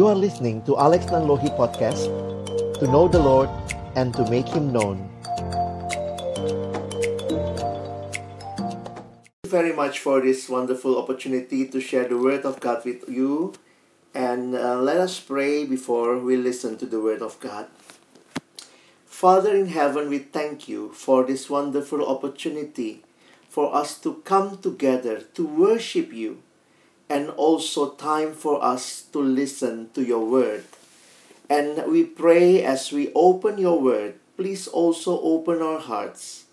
You are listening to Alex Nanlohi Podcast To know the Lord and to make Him known. Thank you very much for this wonderful opportunity to share the Word of God with you. And uh, let us pray before we listen to the Word of God. Father in heaven, we thank you for this wonderful opportunity for us to come together to worship you and also time for us to listen to your word. And we pray as we open your word, please also open our hearts.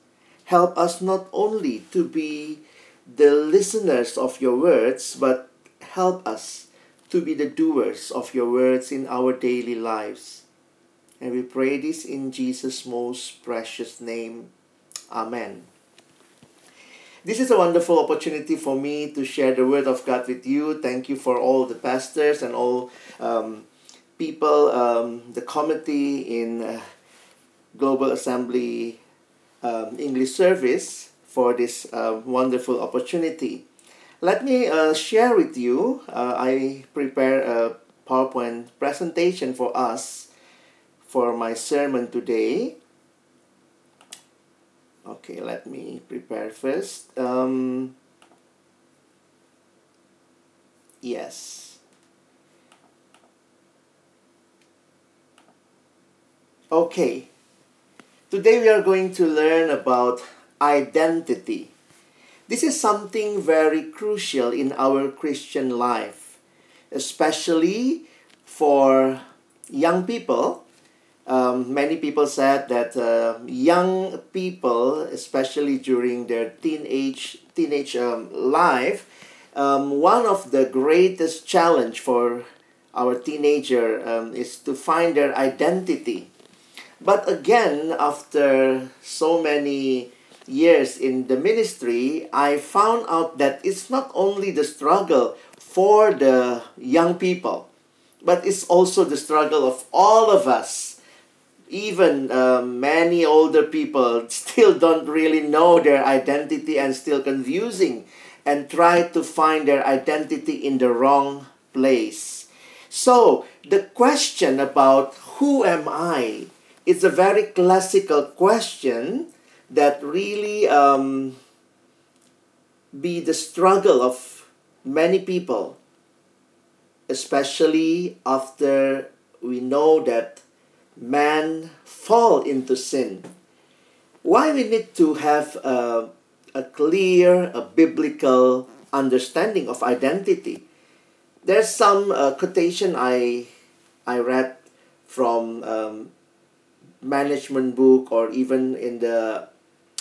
Help us not only to be the listeners of your words, but help us to be the doers of your words in our daily lives. And we pray this in Jesus' most precious name. Amen. This is a wonderful opportunity for me to share the Word of God with you. Thank you for all the pastors and all um, people, um, the committee in uh, Global Assembly um, English service for this uh, wonderful opportunity. Let me uh, share with you. Uh, I prepare a PowerPoint presentation for us for my sermon today okay let me prepare first. Um, yes. Okay. Today we are going to learn about identity. This is something very crucial in our christian life especially for young people um, many people said that uh, young people, especially during their teenage teenage um, life, um, one of the greatest challenge for our teenager um, is to find their identity. But again, after so many years in the ministry, I found out that it's not only the struggle for the young people, but it's also the struggle of all of us even uh, many older people still don't really know their identity and still confusing and try to find their identity in the wrong place. So, the question about who am I is a very classical question that really um, be the struggle of many people, especially after we know that man fall into sin. Why we need to have a, a clear, a biblical understanding of identity. There's some uh, quotation I, I read from um, management book or even in the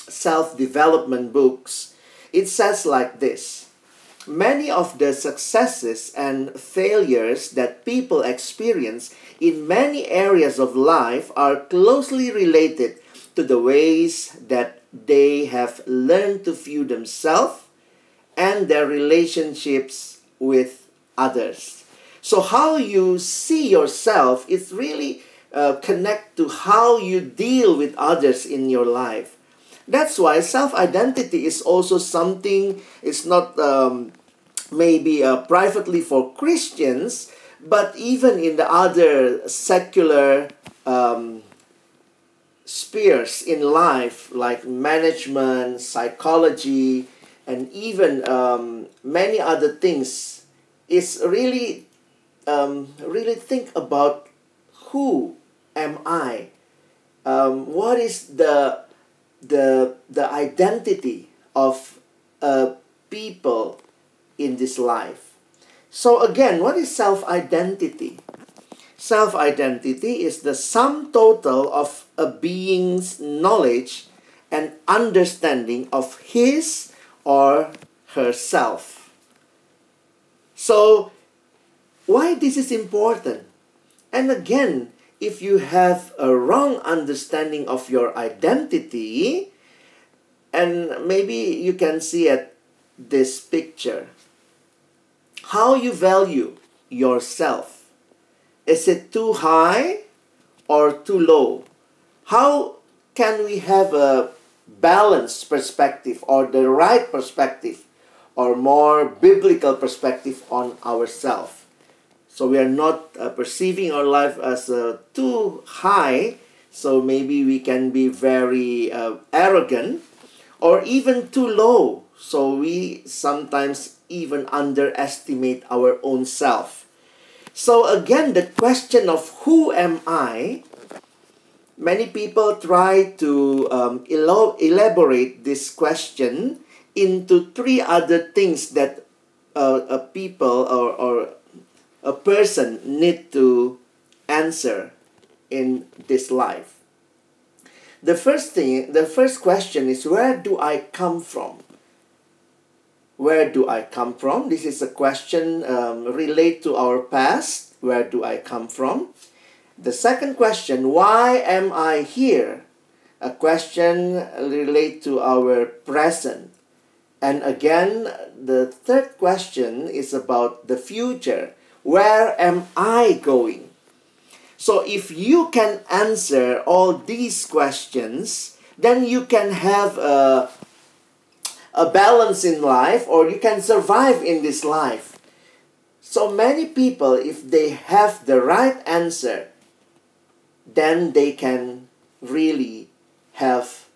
self-development books. It says like this. Many of the successes and failures that people experience in many areas of life are closely related to the ways that they have learned to view themselves and their relationships with others. So, how you see yourself is really uh, connect to how you deal with others in your life. That's why self identity is also something. It's not um, maybe uh, privately for Christians, but even in the other secular um, spheres in life, like management, psychology, and even um, many other things, is really, um, really think about who am I? Um, what is the, the, the identity of a people in this life? So, again, what is self identity? Self identity is the sum total of a being's knowledge and understanding of his or herself. So, why this is important? And again, if you have a wrong understanding of your identity, and maybe you can see at this picture how you value yourself. Is it too high or too low? How can we have a balanced perspective or the right perspective or more biblical perspective on ourselves? So we are not uh, perceiving our life as uh, too high, so maybe we can be very uh, arrogant, or even too low, so we sometimes even underestimate our own self. So again, the question of who am I? Many people try to um, elaborate this question into three other things that uh, a people or, or a person need to answer in this life. The first thing, the first question is where do I come from? Where do I come from? This is a question um, relate to our past. Where do I come from? The second question, why am I here? A question relate to our present. And again, the third question is about the future. Where am I going? So if you can answer all these questions, then you can have a, a balance in life or you can survive in this life. So many people, if they have the right answer, then they can really have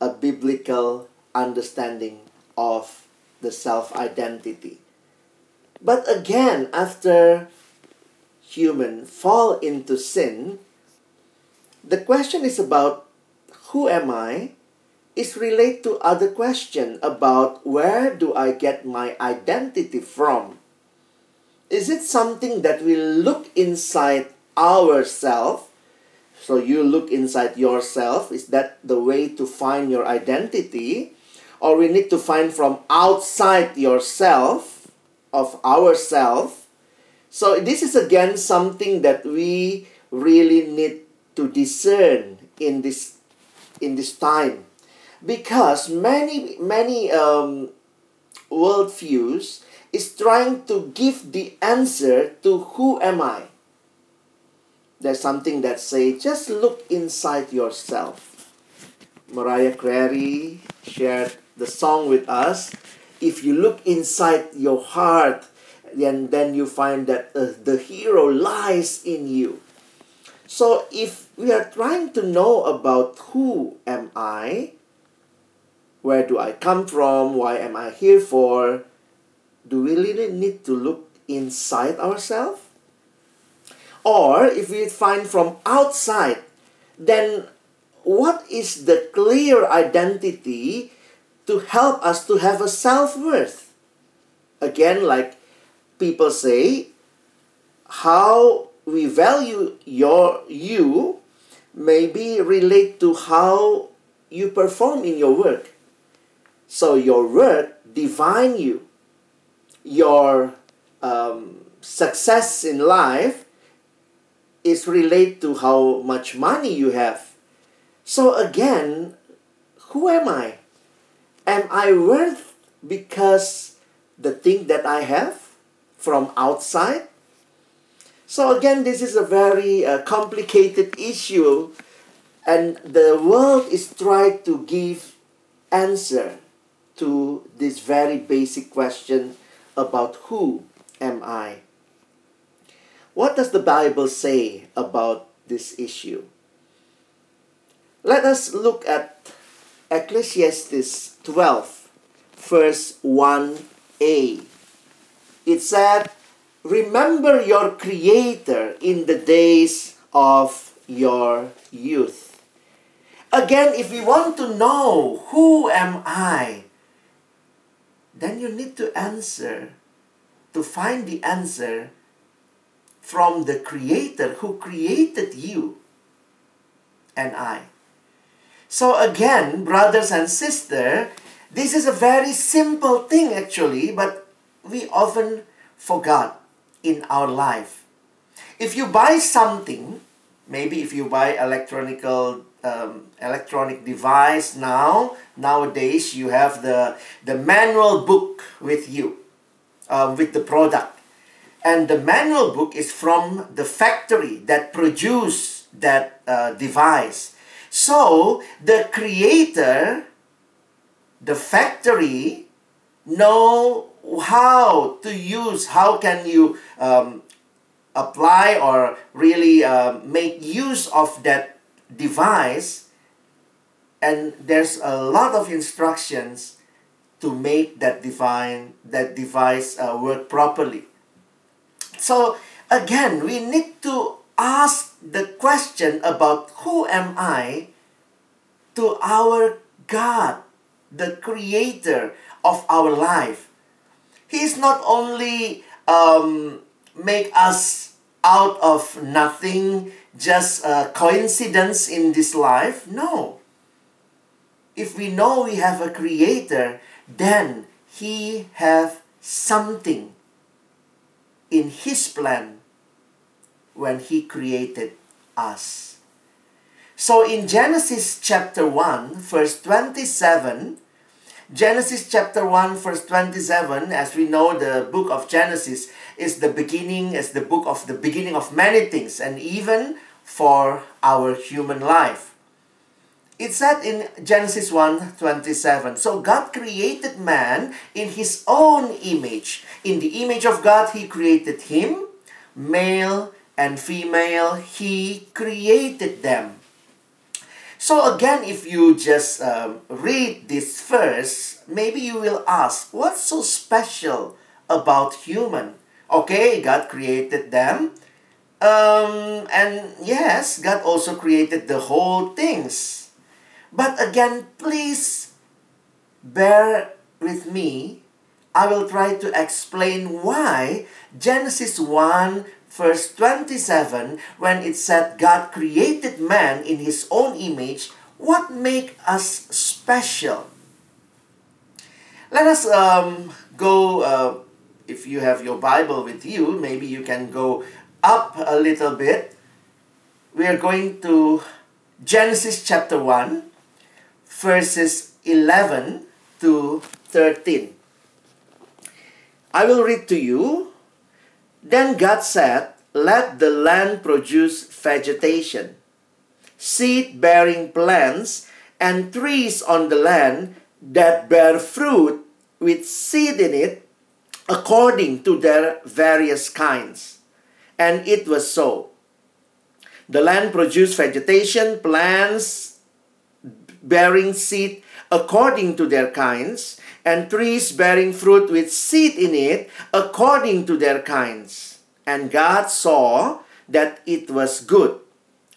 a biblical understanding of the self identity. But again, after human fall into sin, the question is about who am I is relate to other question about where do I get my identity from? Is it something that we look inside ourselves so you look inside yourself. Is that the way to find your identity? Or we need to find from outside yourself, of ourself. So this is again something that we really need to discern in this in this time. Because many many um, worldviews is trying to give the answer to who am I. There's something that say just look inside yourself. Mariah Carey shared the song with us if you look inside your heart then then you find that uh, the hero lies in you. So if we are trying to know about who am i where do i come from why am i here for do we really need to look inside ourselves? Or if we find from outside, then what is the clear identity to help us to have a self worth? Again, like people say, how we value your you maybe relate to how you perform in your work. So your work define you. Your um, success in life is relate to how much money you have. So again, who am I? Am I worth because the thing that I have from outside? So again, this is a very uh, complicated issue and the world is trying to give answer to this very basic question about who am I? What does the Bible say about this issue? Let us look at Ecclesiastes 12, verse 1a. It said, Remember your Creator in the days of your youth. Again, if we want to know who am I, then you need to answer, to find the answer from the Creator who created you and I. So again, brothers and sisters, this is a very simple thing actually, but we often forgot in our life. If you buy something, maybe if you buy electronical um, electronic device now, nowadays you have the, the manual book with you, uh, with the product and the manual book is from the factory that produced that uh, device. So the creator, the factory, know how to use, how can you um, apply or really uh, make use of that device. And there's a lot of instructions to make that divine that device uh, work properly. So again we need to ask the question about who am i to our god the creator of our life he is not only um, make us out of nothing, just a coincidence in this life. No. If we know we have a creator, then he have something in his plan when he created us. So in Genesis chapter 1, verse 27, Genesis chapter 1 verse 27 as we know the book of Genesis is the beginning is the book of the beginning of many things and even for our human life. It said in Genesis 1 27 So God created man in his own image. In the image of God, he created him, male and female, he created them. So again, if you just um, read this verse, maybe you will ask, what's so special about human? Okay, God created them. Um, and yes, God also created the whole things. But again, please bear with me. I will try to explain why Genesis 1 verse 27 when it said God created man in his own image, what make us special? Let us um, go, uh, if you have your Bible with you, maybe you can go up a little bit. We are going to Genesis chapter 1, verses 11 to 13. I will read to you then God said, Let the land produce vegetation, seed bearing plants, and trees on the land that bear fruit with seed in it according to their various kinds. And it was so. The land produced vegetation, plants bearing seed according to their kinds, and trees bearing fruit with seed in it according to their kinds. And God saw that it was good.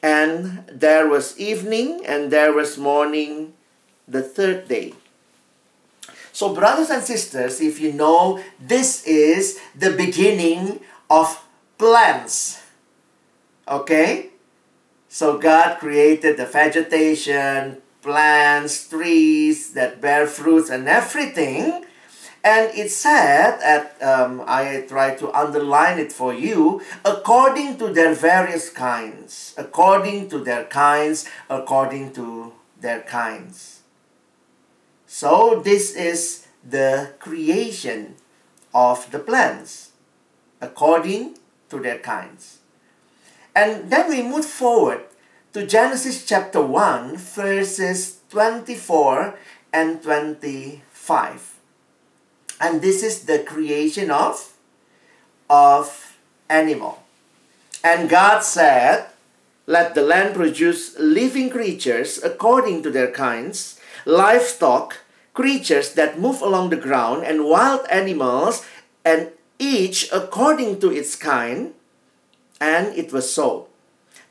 And there was evening and there was morning the third day. So, brothers and sisters, if you know, this is the beginning of plants. Okay? So, God created the vegetation, plants, trees that bear fruits and everything. And it said, at, um, I try to underline it for you, according to their various kinds, according to their kinds, according to their kinds. So this is the creation of the plants, according to their kinds. And then we move forward to Genesis chapter 1, verses 24 and 25. And this is the creation of, of animal. And God said, Let the land produce living creatures according to their kinds, livestock, creatures that move along the ground, and wild animals, and each according to its kind. And it was so.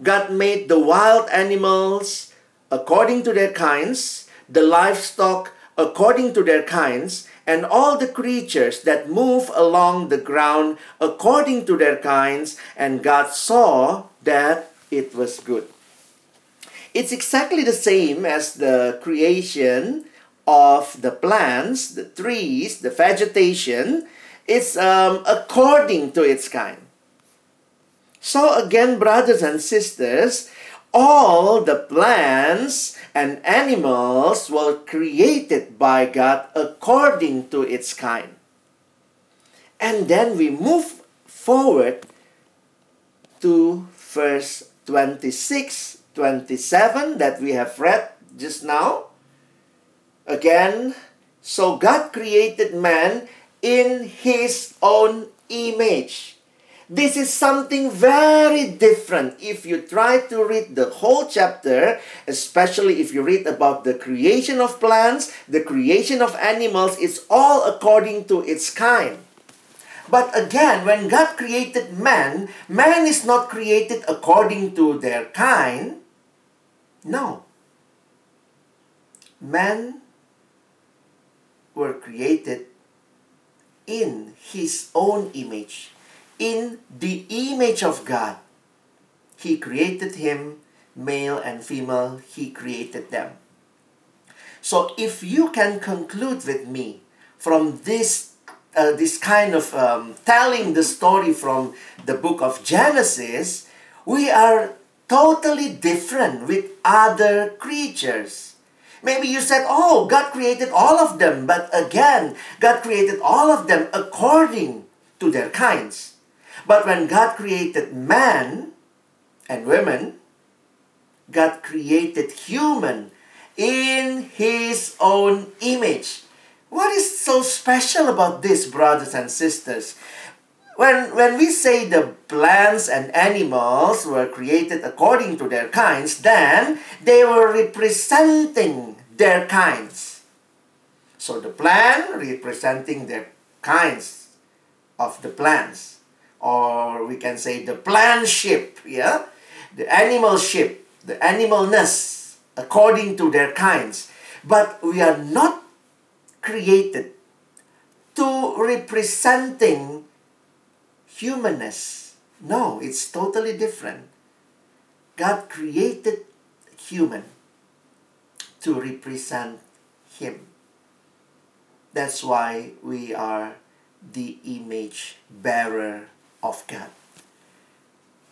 God made the wild animals according to their kinds, the livestock according to their kinds, and all the creatures that move along the ground according to their kinds, and God saw that it was good. It's exactly the same as the creation of the plants, the trees, the vegetation. It's um, according to its kind. So again, brothers and sisters, all the plants and animals were created by God according to its kind. And then we move forward to verse 26, 27 that we have read just now. Again, so God created man in his own image. This is something very different. If you try to read the whole chapter, especially if you read about the creation of plants, the creation of animals, it's all according to its kind. But again, when God created man, man is not created according to their kind. No. Men were created in his own image in the image of God. He created him, male and female, he created them. So if you can conclude with me from this uh, this kind of um, telling the story from the book of Genesis, we are totally different with other creatures. Maybe you said, oh, God created all of them, but again, God created all of them according to their kinds. But when God created man and women, God created human in his own image. What is so special about this, brothers and sisters? When, when we say the plants and animals were created according to their kinds, then they were representing their kinds. So the plant representing their kinds of the plants or we can say the plant ship, yeah, the animal ship, the animalness according to their kinds. But we are not created to representing humanness. No, it's totally different. God created human to represent Him. That's why we are the image bearer of God.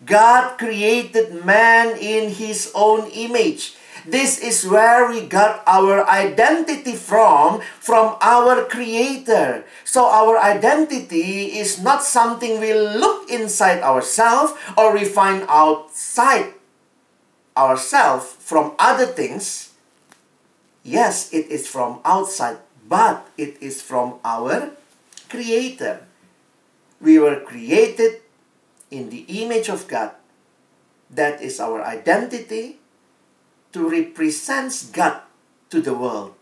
God created man in his own image. This is where we got our identity from, from our Creator. So our identity is not something we look inside ourselves or we find outside ourselves from other things. Yes, it is from outside, but it is from our Creator. We were created in the image of God. That is our identity to represent God to the world.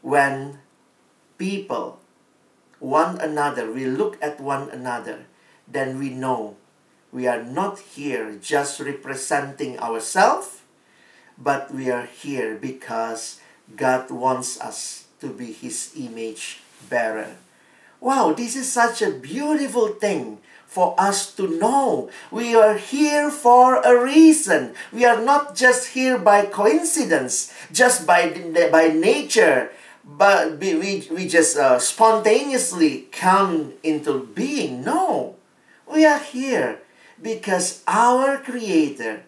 When people, one another, we look at one another, then we know we are not here just representing ourselves, but we are here because God wants us to be His image bearer. Wow, this is such a beautiful thing for us to know. We are here for a reason. We are not just here by coincidence, just by, by nature, but we, we, just uh, spontaneously come into being. No, we are here because our Creator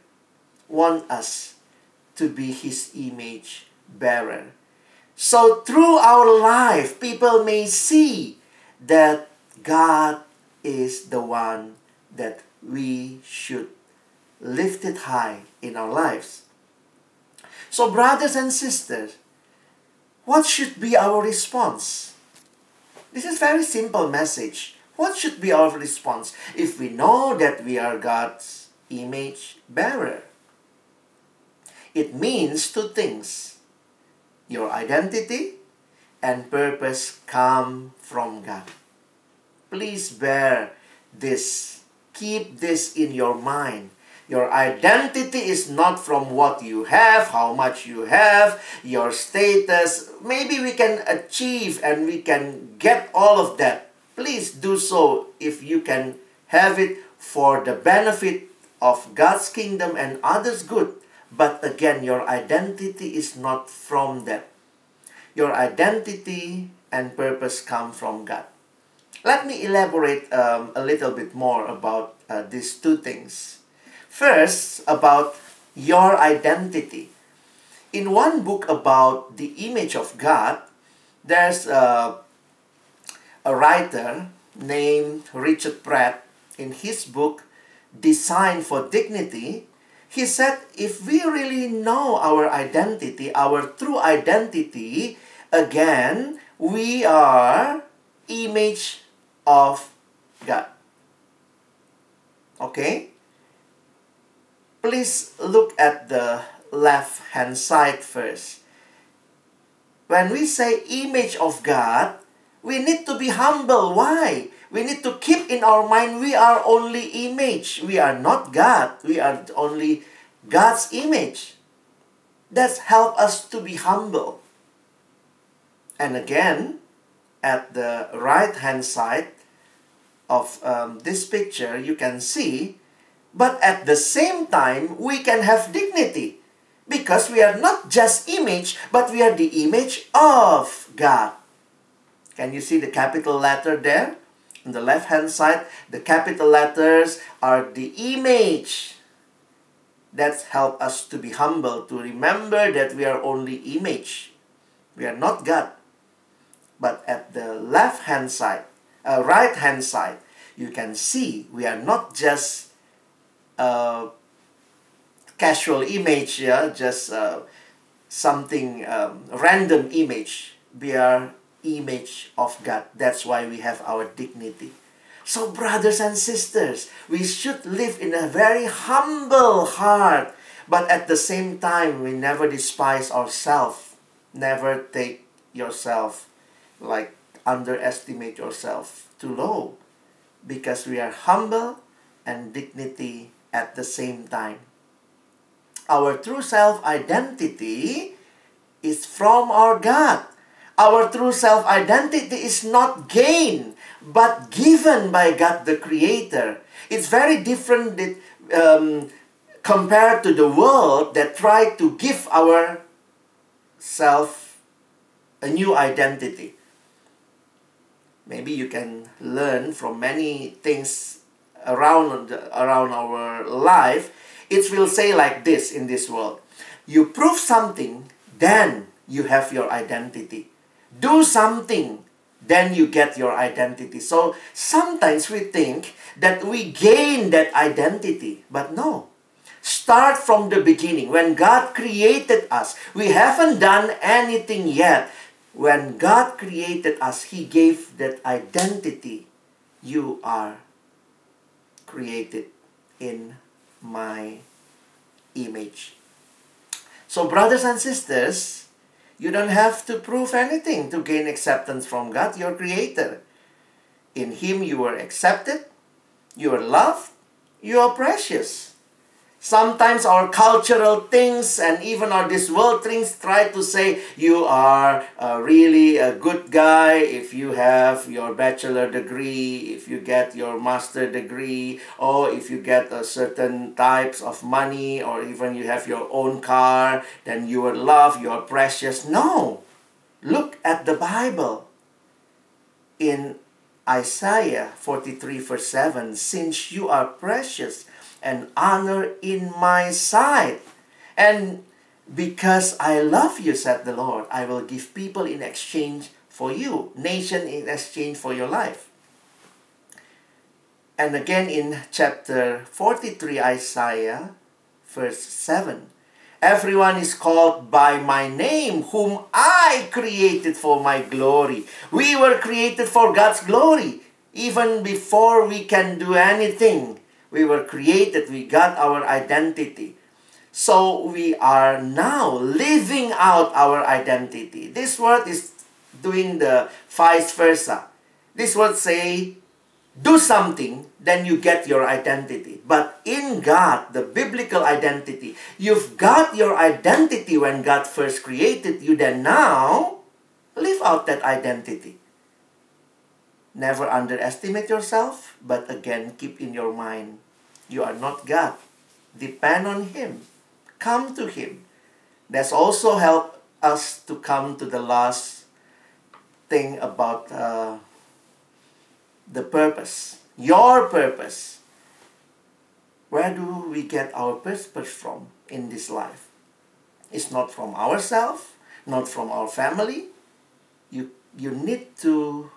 wants us to be His image bearer. So through our life, people may see that God is the one that we should lift it high in our lives. So, brothers and sisters, what should be our response? This is very simple message. What should be our response if we know that we are God's image bearer? It means two things. Your identity and purpose come from God. Please bear this. Keep this in your mind. Your identity is not from what you have, how much you have, your status. Maybe we can achieve and we can get all of that. Please do so if you can have it for the benefit of God's kingdom and others' good. But again, your identity is not from that. Your identity and purpose come from God. Let me elaborate um, a little bit more about uh, these two things. First, about your identity. In one book about the image of God, there's a, a writer named Richard Pratt. In his book, Design for Dignity, he said if we really know our identity, our true identity, again, we are image of God. Okay? Please look at the left hand side first. When we say image of God, we need to be humble. Why? We need to keep in our mind we are only image. We are not God. We are only God's image. That's help us to be humble. And again, at the right hand side of um, this picture, you can see, but at the same time, we can have dignity because we are not just image, but we are the image of God. Can you see the capital letter there? On the left hand side, the capital letters are the image. That's help us to be humble, to remember that we are only image. We are not God. But at the left hand side, uh, right hand side, you can see we are not just a casual image, yeah, just uh, something um, random image. We are image of God. That's why we have our dignity. So, brothers and sisters, we should live in a very humble heart, but at the same time, we never despise ourselves. Never take yourself, like underestimate yourself too low, because we are humble and dignity at the same time. Our true self identity is from our God. Our true self identity is not gained, but given by God the Creator. It's very different um, compared to the world that try to give our self a new identity. Maybe you can learn from many things around around our life. It will say like this in this world: you prove something, then you have your identity do something, then you get your identity. So sometimes we think that we gain that identity, but no. Start from the beginning. When God created us, we haven't done anything yet. When God created us, He gave that identity. You are created in my image. So, brothers and sisters, you don't have to prove anything to gain acceptance from God, your Creator. In Him you are accepted, you are loved, you are precious. Sometimes our cultural things and even our this world things try to say you are really a good guy if you have your bachelor degree, if you get your master degree, or if you get a certain types of money, or even you have your own car, then you are loved, you are precious. No. Look at the Bible. In Isaiah 43 verse 7, since you are precious, and honor in my sight. And because I love you, said the Lord, I will give people in exchange for you, nation in exchange for your life. And again in chapter 43, Isaiah, verse 7. Everyone is called by my name, whom I created for my glory. We were created for God's glory. Even before we can do anything, we were created, we got our identity. So we are now living out our identity. This word is doing the vice versa. This word say, do something, then you get your identity. But in God, the biblical identity, you've got your identity when God first created you, then now live out that identity. Never underestimate yourself, but again, keep in your mind you are not God. Depend on Him. Come to Him. That's also helped us to come to the last thing about uh, the purpose. Your purpose. Where do we get our purpose from in this life? It's not from ourselves, not from our family. You, you need to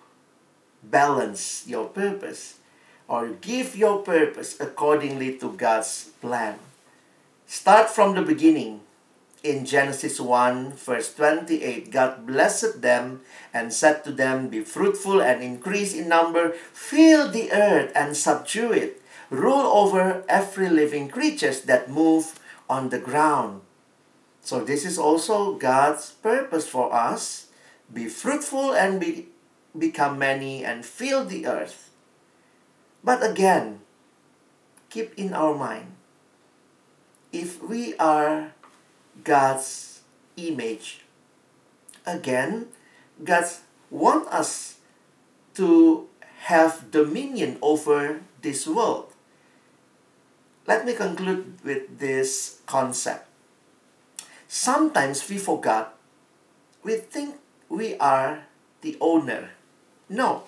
balance your purpose or give your purpose accordingly to God's plan. Start from the beginning. In Genesis 1, verse 28, God blessed them and said to them, Be fruitful and increase in number, fill the earth and subdue it. rule over every living creatures that move on the ground. So this is also God's purpose for us. Be fruitful and be, become many and fill the earth. But again, keep in our mind, if we are God's image, again, God wants us to have dominion over this world. Let me conclude with this concept. Sometimes we forgot, we think we are the owner. No.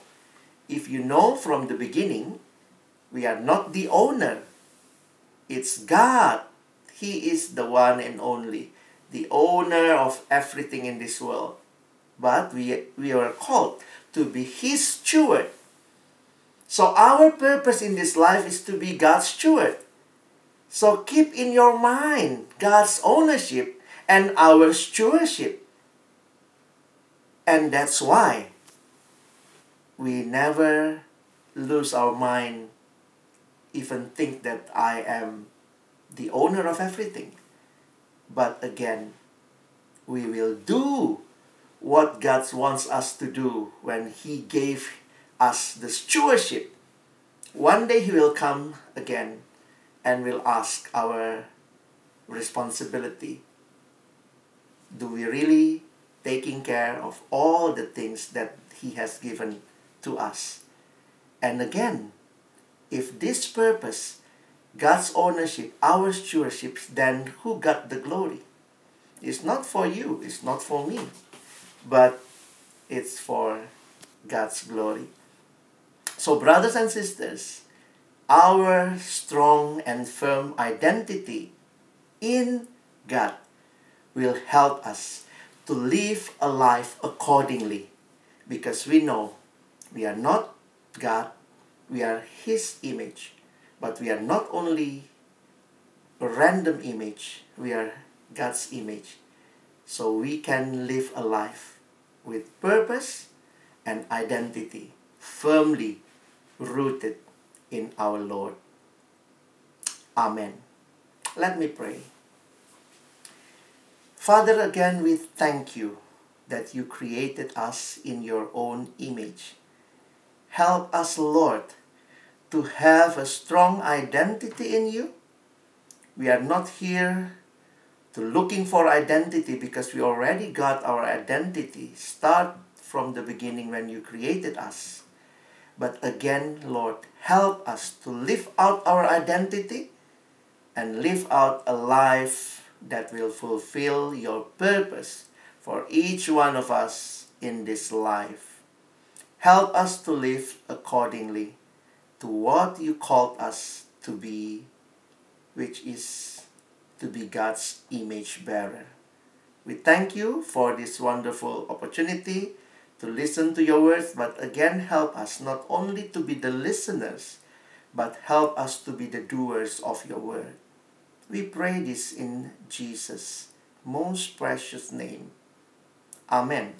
If you know from the beginning, we are not the owner. It's God. He is the one and only, the owner of everything in this world. But we, we are called to be His steward. So our purpose in this life is to be God's steward. So keep in your mind God's ownership and our stewardship. And that's why we never lose our mind, even think that I am the owner of everything. But again, we will do what God wants us to do when He gave us the stewardship. One day He will come again and will ask our responsibility. Do we really taking care of all the things that He has given to us? And again, if this purpose, God's ownership, our stewardship, then who got the glory? It's not for you, it's not for me, but it's for God's glory. So, brothers and sisters, our strong and firm identity in God will help us to live a life accordingly because we know we are not God, we are His image, but we are not only a random image, we are God's image. So we can live a life with purpose and identity firmly rooted in our Lord. Amen. Let me pray. Father, again, we thank you that you created us in your own image. Help us, Lord, to have a strong identity in you. We are not here to looking for identity because we already got our identity. Start from the beginning when you created us. But again, Lord, help us to live out our identity and live out a life that will fulfill your purpose for each one of us in this life. Help us to live accordingly to what you called us to be, which is to be God's image bearer. We thank you for this wonderful opportunity to listen to your words, but again, help us not only to be the listeners, but help us to be the doers of your word. We pray this in Jesus' most precious name. Amen.